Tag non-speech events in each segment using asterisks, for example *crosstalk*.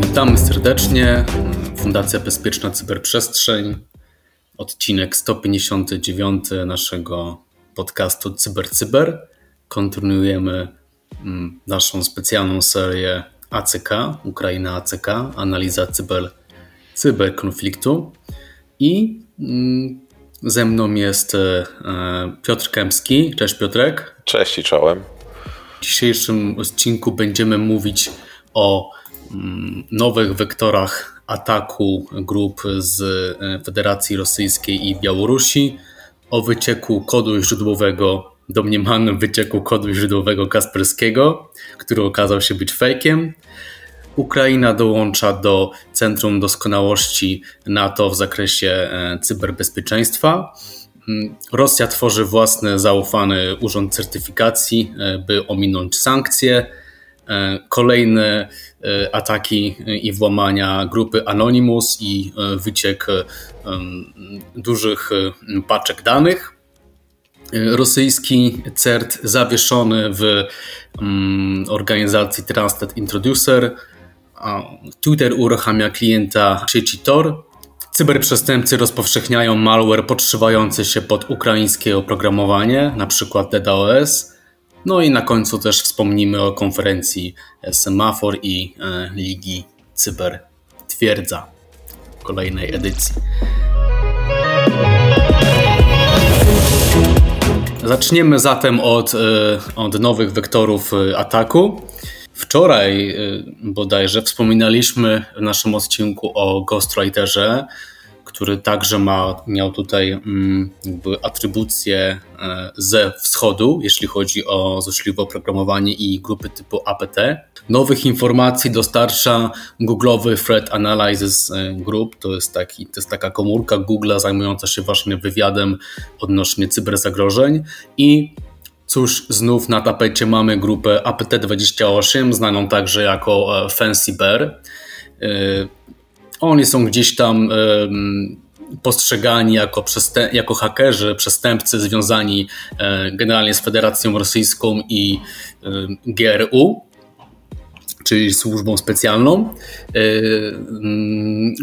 Witamy serdecznie. Fundacja Bezpieczna Cyberprzestrzeń. Odcinek 159 naszego podcastu CyberCyber. Cyber. Kontynuujemy mm, naszą specjalną serię ACK, Ukraina ACK, analiza cyber, cyberkonfliktu. I mm, ze mną jest e, Piotr Kępski. Cześć Piotrek. Cześć i czołem. W dzisiejszym odcinku będziemy mówić o mm, nowych wektorach ataku grup z e, Federacji Rosyjskiej i Białorusi, o wycieku kodu źródłowego domniemanym wycieku kodu źródłowego Kasperskiego, który okazał się być fejkiem. Ukraina dołącza do Centrum Doskonałości NATO w zakresie e, cyberbezpieczeństwa. Mm, Rosja tworzy własny zaufany urząd certyfikacji, e, by ominąć sankcje. E, kolejne ataki i włamania grupy Anonymous i wyciek dużych paczek danych rosyjski CERT zawieszony w organizacji Trusted Introducer. Twitter uruchamia klienta sieci. Cyberprzestępcy rozpowszechniają malware podszywający się pod ukraińskie oprogramowanie, np. DDoS. No i na końcu też wspomnimy o konferencji Semafor i e, Ligi Cyber Twierdza kolejnej edycji. Zaczniemy zatem od, e, od nowych wektorów e, ataku. Wczoraj e, bodajże wspominaliśmy w naszym odcinku o Ghostwriterze, który także ma, miał tutaj mm, jakby atrybucje ze wschodu, jeśli chodzi o złośliwe oprogramowanie i grupy typu APT. Nowych informacji dostarcza Google'owy Threat Analysis Group. To jest, taki, to jest taka komórka Google'a zajmująca się właśnie wywiadem odnośnie cyberzagrożeń i Cóż, znów na tapecie mamy grupę APT28, znaną także jako e, Fancy Bear. E, oni są gdzieś tam postrzegani jako, jako hakerzy, przestępcy związani e, generalnie z Federacją Rosyjską i GRU czyli służbą specjalną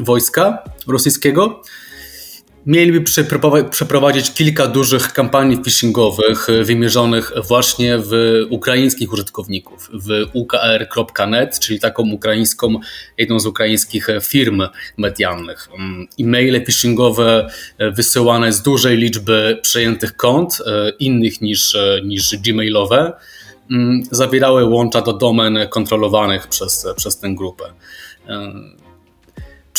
wojska rosyjskiego. Mieliby przeprowadzić kilka dużych kampanii phishingowych wymierzonych właśnie w ukraińskich użytkowników, w ukr.net, czyli taką ukraińską, jedną z ukraińskich firm medialnych. E-maile phishingowe wysyłane z dużej liczby przejętych kont, e, innych niż, niż gmailowe Mm, zawierały łącza do domen kontrolowanych przez, przez tę grupę.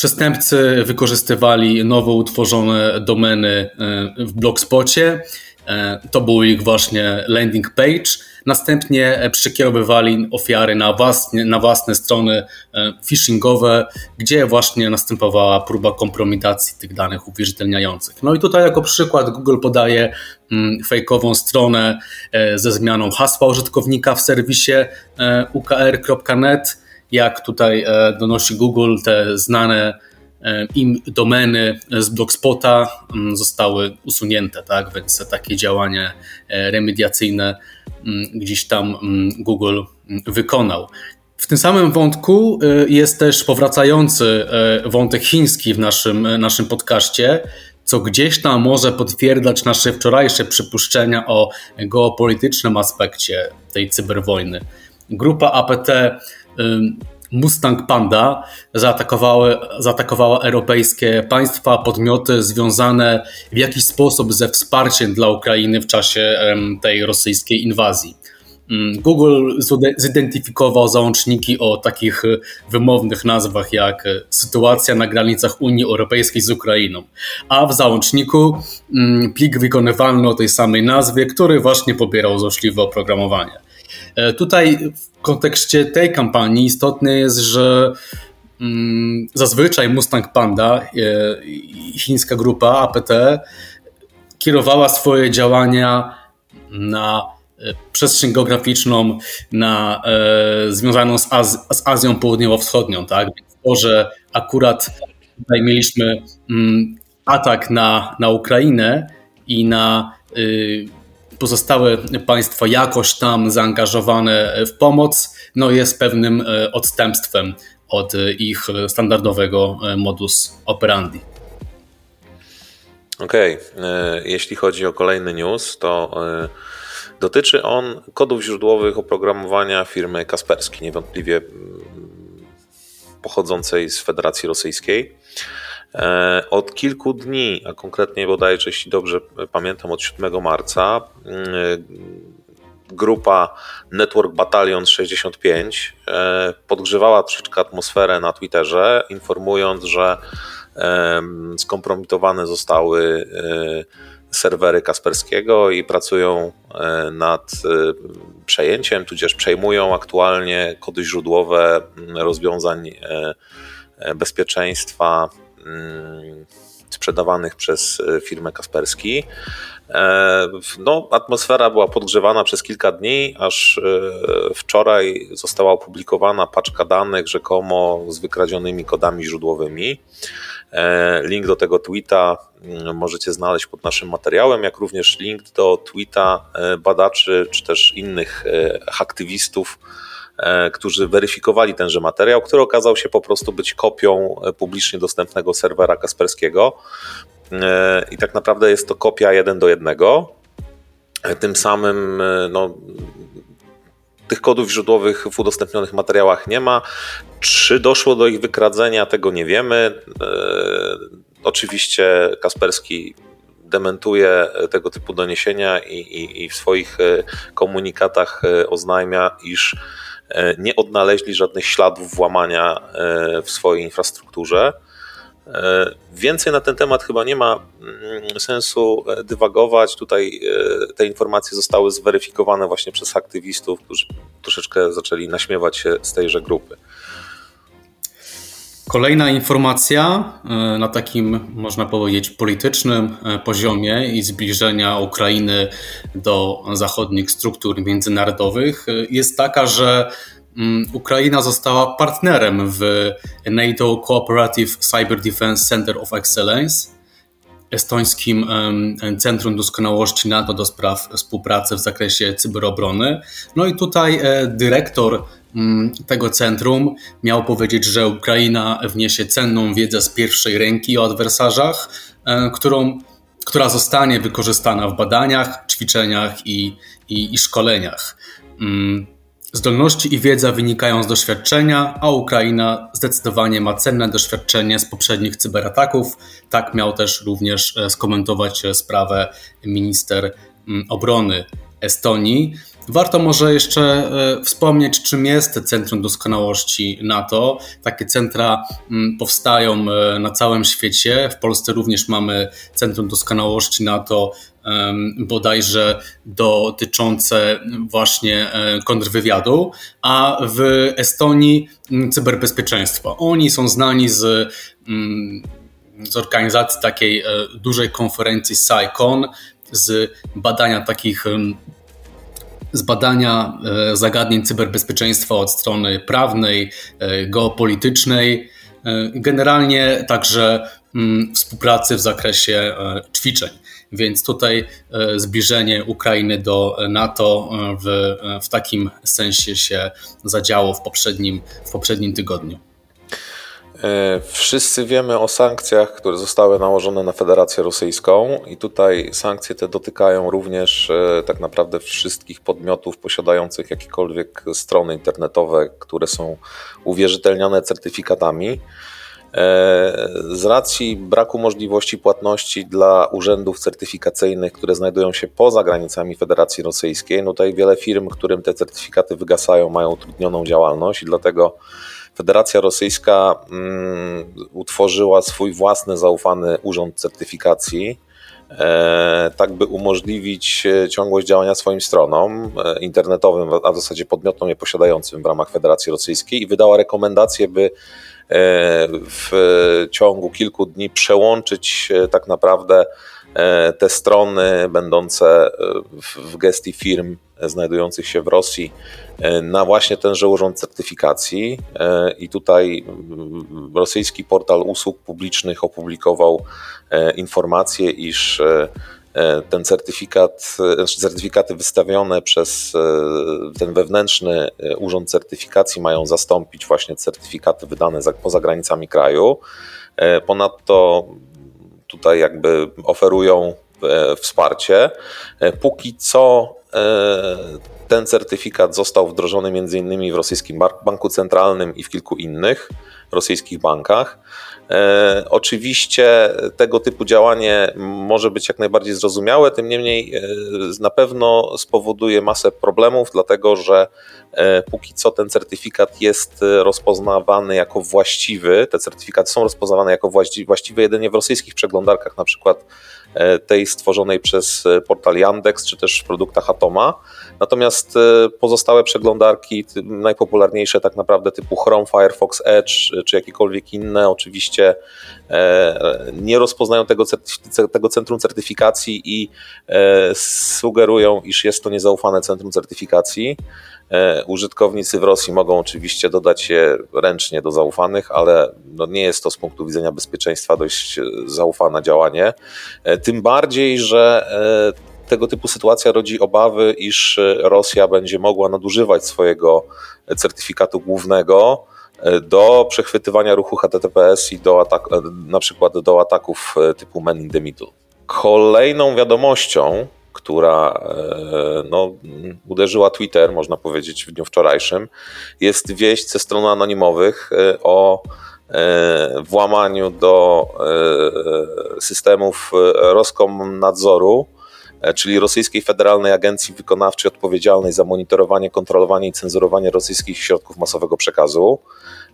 E, przestępcy wykorzystywali nowo utworzone domeny e, w Blogspocie. E, to był ich właśnie landing page Następnie przekierowywali ofiary na własne, na własne strony e, phishingowe, gdzie właśnie następowała próba kompromitacji tych danych uwierzytelniających. No i tutaj jako przykład Google podaje mm, fejkową stronę e, ze zmianą hasła użytkownika w serwisie e, ukr.net. Jak tutaj donosi Google, te znane im domeny z Blogspota mm, zostały usunięte, tak? więc takie działanie remediacyjne Mm, gdzieś tam mm, Google wykonał. W tym samym wątku y, jest też powracający wątek chiński w naszym, naszym podcaście, co gdzieś tam może potwierdzać nasze wczorajsze przypuszczenia o geopolitycznym aspekcie tej cyberwojny. Grupa APT Mustang Panda zaatakowały, zaatakowała europejskie państwa, podmioty związane w jakiś sposób ze wsparciem dla Ukrainy w czasie tej rosyjskiej inwazji. Google zidentyfikował załączniki o takich wymownych nazwach jak sytuacja na granicach Unii Europejskiej z Ukrainą, a w załączniku plik wykonywalny o tej samej nazwie, który właśnie pobierał złośliwe oprogramowanie. E, tutaj w kontekście tej kampanii istotne jest, że mm, zazwyczaj Mustang Panda, e, chińska grupa APT, kierowała swoje działania na e, przestrzeń geograficzną na, związaną z, Az z Azją Południowo-Wschodnią. Tak? to, że akurat tutaj mieliśmy mm, atak na, na Ukrainę i na y, pozostałe państwa jakoś tam zaangażowane w pomoc, no jest pewnym y, odstępstwem od ich standardowego modus operandi. Okej, okay. jeśli chodzi o kolejny news, to dotyczy on kodów źródłowych oprogramowania firmy Kaspersky, niewątpliwie mm, pochodzącej z Federacji Rosyjskiej. E, od kilku dni, a konkretnie bodajże, jeśli dobrze pamiętam, od 7 marca, mm, grupa Network Battalion 65 e, podgrzewała troszeczkę atmosferę na Twitterze, informując, że skompromitowane zostały e, serwery Kasperskiego i pracują nad przejęciem, tudzież przejmują aktualnie kody źródłowe mm, rozwiązań bezpieczeństwa sprzedawanych przez e, firmę Kasperski. E, no, atmosfera była podgrzewana przez kilka dni, aż e, wczoraj została opublikowana paczka danych rzekomo z wykradzionymi kodami źródłowymi. Link do tego tweeta mm, możecie znaleźć pod naszym materiałem, jak również link do tweeta badaczy czy też innych aktywistów E, którzy weryfikowali tenże materiał, który okazał się po prostu być kopią e, publicznie dostępnego serwera Kasperskiego. E, I tak naprawdę jest to kopia jeden do jednego. Tym samym no, tych kodów źródłowych w udostępnionych materiałach nie ma. Czy doszło do ich wykradzenia, tego nie wiemy. Oczywiście Kasperski dementuje tego typu doniesienia i, i, i w swoich komunikatach oznajmia, iż E, nie odnaleźli żadnych śladów włamania e, w swojej infrastrukturze. E, więcej na ten temat chyba nie ma mm, sensu dywagować. Tutaj te informacje zostały zweryfikowane właśnie przez aktywistów, którzy troszeczkę zaczęli naśmiewać się z tejże grupy. Kolejna informacja e, na takim, można powiedzieć, politycznym e, poziomie i zbliżenia Ukrainy do zachodnich struktur międzynarodowych e, jest taka, że mm, Ukraina została partnerem w NATO Cooperative Cyber Defense Center of Excellence, estońskim Centrum Doskonałości NATO do spraw współpracy w zakresie cyberobrony. No i tutaj dyrektor Mm, tego centrum miał powiedzieć, że Ukraina wniesie cenną wiedzę z pierwszej ręki o adwersarzach, e, którą, która zostanie wykorzystana w badaniach, ćwiczeniach i, i, i szkoleniach. Zdolności i wiedza wynikają z doświadczenia, a Ukraina zdecydowanie ma cenne doświadczenie z poprzednich cyberataków. Tak miał też również e, skomentować sprawę minister mm, obrony Estonii. Warto może jeszcze e, wspomnieć, czym jest Centrum Doskonałości NATO. Takie centra mm, powstają e, na całym świecie. W Polsce również mamy Centrum Doskonałości NATO, bodajże dotyczące właśnie e, kontrwywiadu, a w Estonii mm, cyberbezpieczeństwo. Oni są znani z, mm, z organizacji takiej dużej konferencji SciCon, z badania takich z badania e, zagadnień cyberbezpieczeństwa od strony prawnej, e, geopolitycznej, e, generalnie także mm, współpracy w zakresie ćwiczeń. Więc tutaj zbliżenie Ukrainy do NATO w, w takim sensie się zadziało w poprzednim, w poprzednim tygodniu. E, wszyscy wiemy o sankcjach, które zostały nałożone na Federację Rosyjską, i tutaj sankcje te dotykają również e, tak naprawdę wszystkich podmiotów posiadających jakiekolwiek strony internetowe, które są uwierzytelnione certyfikatami. E, z racji braku możliwości płatności dla urzędów certyfikacyjnych, które znajdują się poza granicami Federacji Rosyjskiej, no tutaj wiele firm, którym te certyfikaty wygasają, mają utrudnioną działalność i dlatego Federacja Rosyjska mm, utworzyła swój własny zaufany urząd certyfikacji, e, tak by umożliwić e, ciągłość działania swoim stronom e, internetowym, a w zasadzie podmiotom je posiadającym w ramach Federacji Rosyjskiej i wydała rekomendację, by w ciągu kilku dni przełączyć tak naprawdę te strony będące w gestii firm znajdujących się w Rosji na właśnie tenże urząd certyfikacji. I tutaj rosyjski portal usług publicznych opublikował informację, iż ten certyfikat, znaczy certyfikaty wystawione przez ten wewnętrzny urząd certyfikacji mają zastąpić właśnie certyfikaty wydane poza granicami kraju. Ponadto tutaj jakby oferują e, wsparcie. E, póki co e, ten certyfikat został wdrożony innymi w rosyjskim banku centralnym i w kilku innych rosyjskich bankach. E, oczywiście tego typu działanie może być jak najbardziej zrozumiałe, tym niemniej e, na pewno spowoduje masę problemów, dlatego że e, póki co ten certyfikat jest rozpoznawany jako właściwy, te certyfikaty są rozpoznawane jako właściwe jedynie w rosyjskich przeglądarkach, na przykład tej stworzonej przez portal Yandex, czy też w produktach Atoma. Natomiast pozostałe przeglądarki, najpopularniejsze tak naprawdę typu Chrome, Firefox, Edge, czy jakiekolwiek inne, oczywiście e, nie rozpoznają tego, tego centrum certyfikacji i e, sugerują, iż jest to niezaufane centrum certyfikacji. E, użytkownicy w Rosji mogą oczywiście dodać je ręcznie do zaufanych, ale no nie jest to z punktu widzenia bezpieczeństwa dość zaufane działanie. Tym bardziej, że tego typu sytuacja rodzi obawy, iż Rosja będzie mogła nadużywać swojego certyfikatu głównego do przechwytywania ruchu HTTPS i do atak, na przykład do ataków e, typu man in the middle. Kolejną wiadomością, która e, no, uderzyła Twitter, można powiedzieć, w dniu wczorajszym, jest wieść ze stron anonimowych e, o włamaniu do systemów Roskomnadzoru, czyli Rosyjskiej Federalnej Agencji Wykonawczej odpowiedzialnej za monitorowanie, kontrolowanie i cenzurowanie rosyjskich środków masowego przekazu.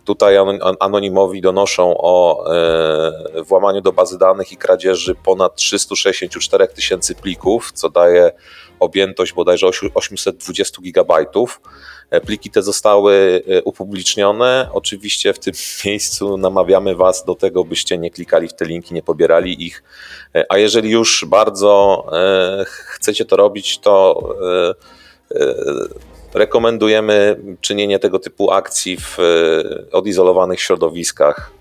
Tutaj anonimowi donoszą o e, włamaniu do bazy danych i kradzieży ponad 364 tysięcy plików, co daje objętość bodajże 820 gigabajtów. E, pliki te zostały e, upublicznione. Oczywiście w tym *laughs* miejscu namawiamy Was do tego, byście nie klikali w te linki, nie pobierali ich. A jeżeli już bardzo chcecie to robić, to Rekomendujemy czynienie tego typu akcji w e, odizolowanych środowiskach,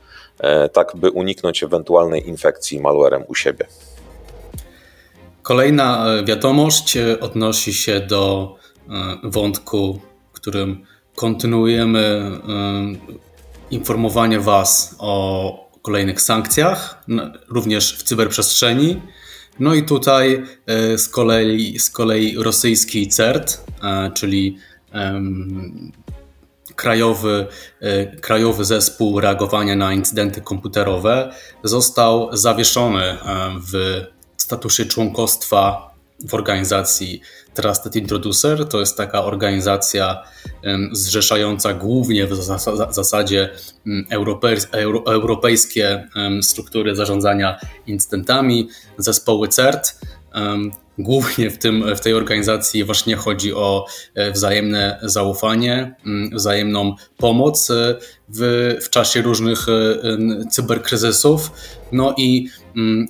e, tak by uniknąć ewentualnej infekcji malwarem u siebie. Kolejna e, wiadomość odnosi się do wątku, którym kontynuujemy informowanie Was o kolejnych sankcjach, również w cyberprzestrzeni. No i tutaj e, z kolei, z kolei rosyjski CERT, e, czyli krajowy, e, krajowy zespół reagowania na incydenty komputerowe, został zawieszony w statusie członkostwa w organizacji Trusted Introducer. To jest taka organizacja zrzeszająca głównie w zasadzie europejskie struktury zarządzania incydentami, zespoły CERT. Głównie w, tym, w tej organizacji właśnie chodzi o e, wzajemne zaufanie, wzajemną pomoc e, w, w czasie różnych e, cyberkryzysów. No i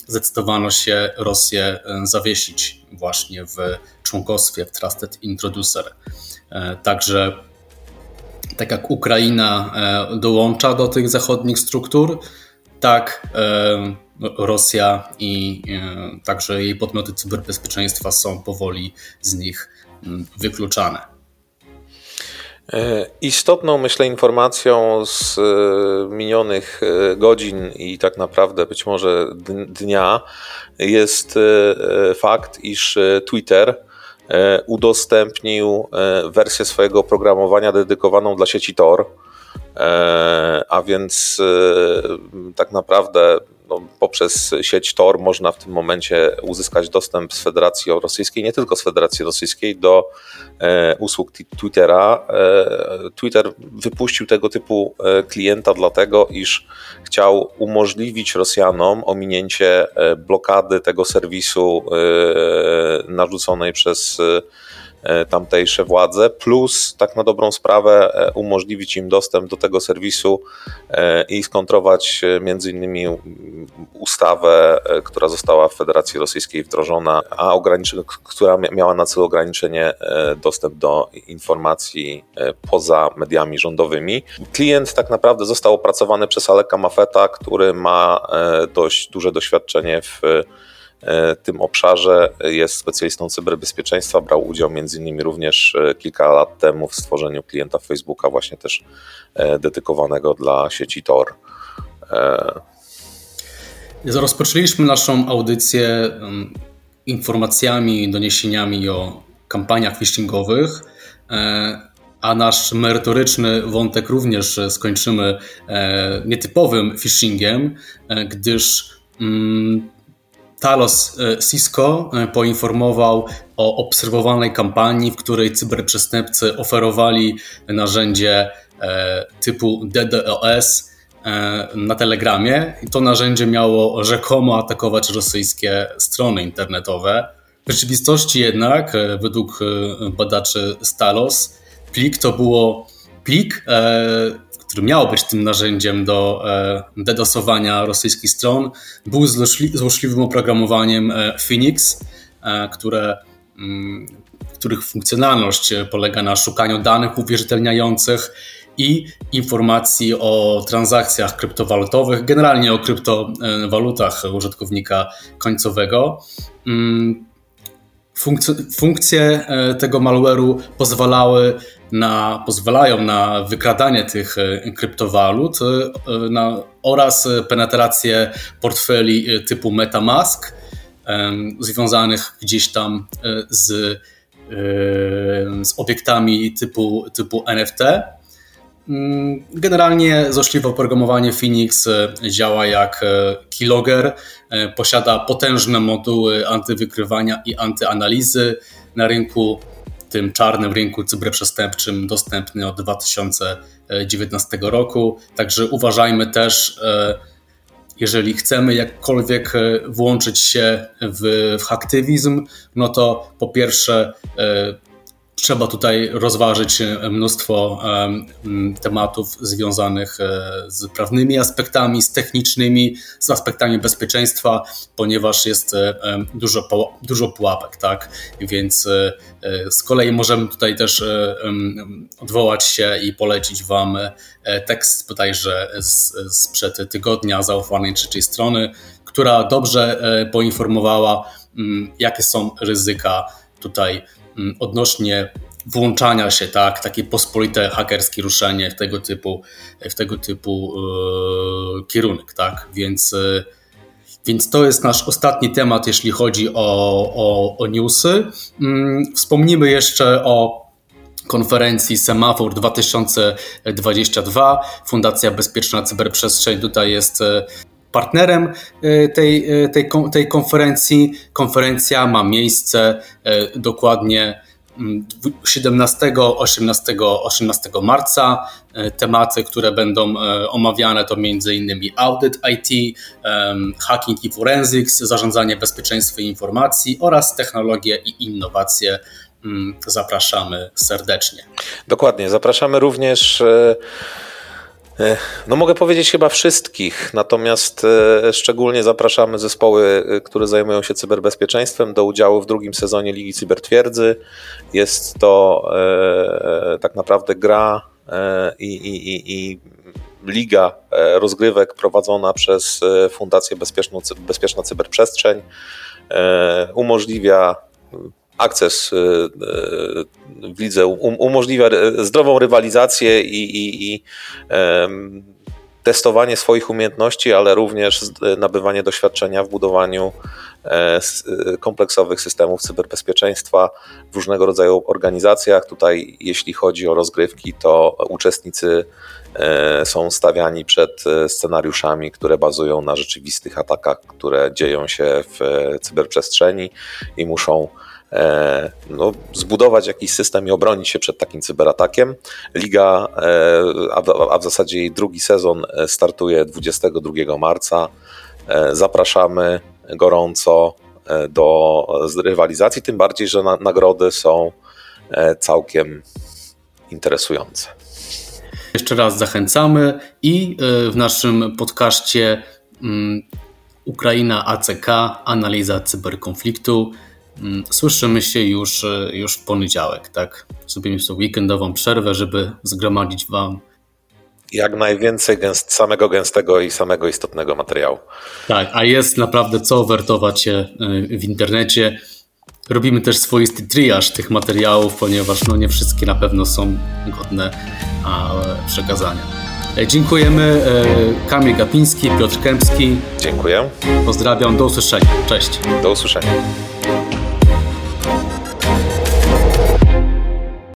zdecydowano się Rosję zawiesić właśnie w członkostwie w Trusted Introducer. Także tak jak Ukraina dołącza do tych zachodnich struktur, tak Rosja i e, także jej podmioty cyberbezpieczeństwa są powoli z nich mm, wykluczane. E, istotną, myślę, informacją z e, minionych godzin i tak naprawdę być może dnia jest fakt, iż Twitter udostępnił wersję swojego oprogramowania dedykowaną dla sieci Tor. A więc tak naprawdę no, poprzez sieć Tor można w tym momencie uzyskać dostęp z Federacji Rosyjskiej, nie tylko z Federacji Rosyjskiej, do e, usług Twittera. E, Twitter wypuścił tego typu e, klienta dlatego, iż chciał umożliwić Rosjanom ominięcie e, blokady tego serwisu e, narzuconej przez tamtejsze władze, plus tak na dobrą sprawę umożliwić im dostęp do tego serwisu i skontrować między innymi ustawę, która została w Federacji Rosyjskiej wdrożona, a która miała na celu ograniczenie dostęp do informacji poza mediami rządowymi. Klient tak naprawdę został opracowany przez Aleka Mafeta, który ma dość duże doświadczenie w e, tym obszarze. Jest specjalistą cyberbezpieczeństwa, brał udział między innymi również e, kilka lat temu w stworzeniu klienta Facebooka, właśnie też e, dedykowanego dla sieci Tor. Rozpoczęliśmy naszą audycję informacjami, doniesieniami o kampaniach phishingowych, a nasz merytoryczny wątek również skończymy nietypowym phishingiem, gdyż mm, Talos e, Cisco e, poinformował o obserwowanej kampanii, w której cyberprzestępcy oferowali narzędzie e, typu DDoS na Telegramie i to narzędzie miało rzekomo atakować rosyjskie strony internetowe. W rzeczywistości jednak, według badaczy Stalos, plik to było plik który miał być tym narzędziem do e, dedosowania rosyjskich stron, był złośliwym oprogramowaniem e, Phoenix, e, które, mm, których funkcjonalność polega na szukaniu danych uwierzytelniających i informacji o transakcjach kryptowalutowych, generalnie o kryptowalutach użytkownika końcowego. Funkcje tego malware'u pozwalały na, pozwalają na wykradanie tych e, kryptowalut e, na, oraz penetrację portfeli typu MetaMask związanych gdzieś tam e, z, z obiektami typu, typu NFT. Mm, generalnie złośliwe oprogramowanie Phoenix działa jak keylogger, posiada potężne moduły antywykrywania i antyanalizy. Na rynku tym czarnym rynku cyberprzestępczym dostępny od 2019 roku. Także uważajmy też, e, jeżeli chcemy jakkolwiek e, włączyć się w, w aktywizm, no to po pierwsze e, trzeba tutaj rozważyć e, mnóstwo tematów związanych e, z prawnymi aspektami, z technicznymi, z aspektami bezpieczeństwa, ponieważ jest e, dużo, dużo pułapek, tak? Więc z kolei możemy tutaj też odwołać się i polecić Wam tekst bodajże sprzed tygodnia zaufanej trzeciej strony, która dobrze poinformowała, jakie są ryzyka tutaj odnośnie włączania się, tak, takie pospolite hakerskie ruszenie w tego typu, w tego typu yy, kierunek, tak, więc, yy, więc to jest nasz ostatni temat, jeśli chodzi o, o, o newsy. Yy, wspomnimy jeszcze o konferencji Semafor 2022. Fundacja Bezpieczna Cyberprzestrzeń tutaj jest partnerem e, tej, e, tej, tej konferencji. Konferencja ma miejsce e, dokładnie 17, 18, 18 marca. Tematy, które będą omawiane to m.in. audyt IT, hacking i forensics, zarządzanie bezpieczeństwem informacji oraz technologie i innowacje. Zapraszamy serdecznie. Dokładnie. Zapraszamy również no mogę powiedzieć chyba wszystkich, natomiast e, szczególnie zapraszamy zespoły, e, które zajmują się cyberbezpieczeństwem do udziału w drugim sezonie Ligi Cybertwierdzy. Jest to e, tak naprawdę gra i, i, i liga rozgrywek prowadzona przez Fundację Bezpieczną, Bezpieczna Cyberprzestrzeń. Umożliwia akces y, y, w lidze um, umożliwia zdrową rywalizację i, i, i testowanie swoich umiejętności, ale również nabywanie doświadczenia w budowaniu e, kompleksowych systemów cyberbezpieczeństwa w różnego rodzaju organizacjach. Tutaj, jeśli chodzi o rozgrywki, to uczestnicy e, są stawiani przed e, scenariuszami, które bazują na rzeczywistych atakach, które dzieją się w cyberprzestrzeni i muszą no, zbudować jakiś system i obronić się przed takim cyberatakiem. Liga, e, a w zasadzie jej drugi sezon e, startuje 22 marca. Zapraszamy gorąco do rywalizacji, tym bardziej, że nagrody są całkiem interesujące. Jeszcze raz zachęcamy i w naszym podcaście mm, Ukraina ACK, analiza cyberkonfliktu. Mm, słyszymy się już, e, już w poniedziałek, tak? Zrobimy sobie weekendową przerwę, żeby zgromadzić Wam jak najwięcej gęst, samego gęstego i samego istotnego materiału. Tak, a jest naprawdę co wertować się e, w internecie. Robimy też swoisty triaż tych materiałów, ponieważ no nie wszystkie na pewno są godne przekazania. E, dziękujemy. Kamil Gapiński, Piotr Kępski. Dziękuję. Pozdrawiam, do usłyszenia. Cześć. Do usłyszenia.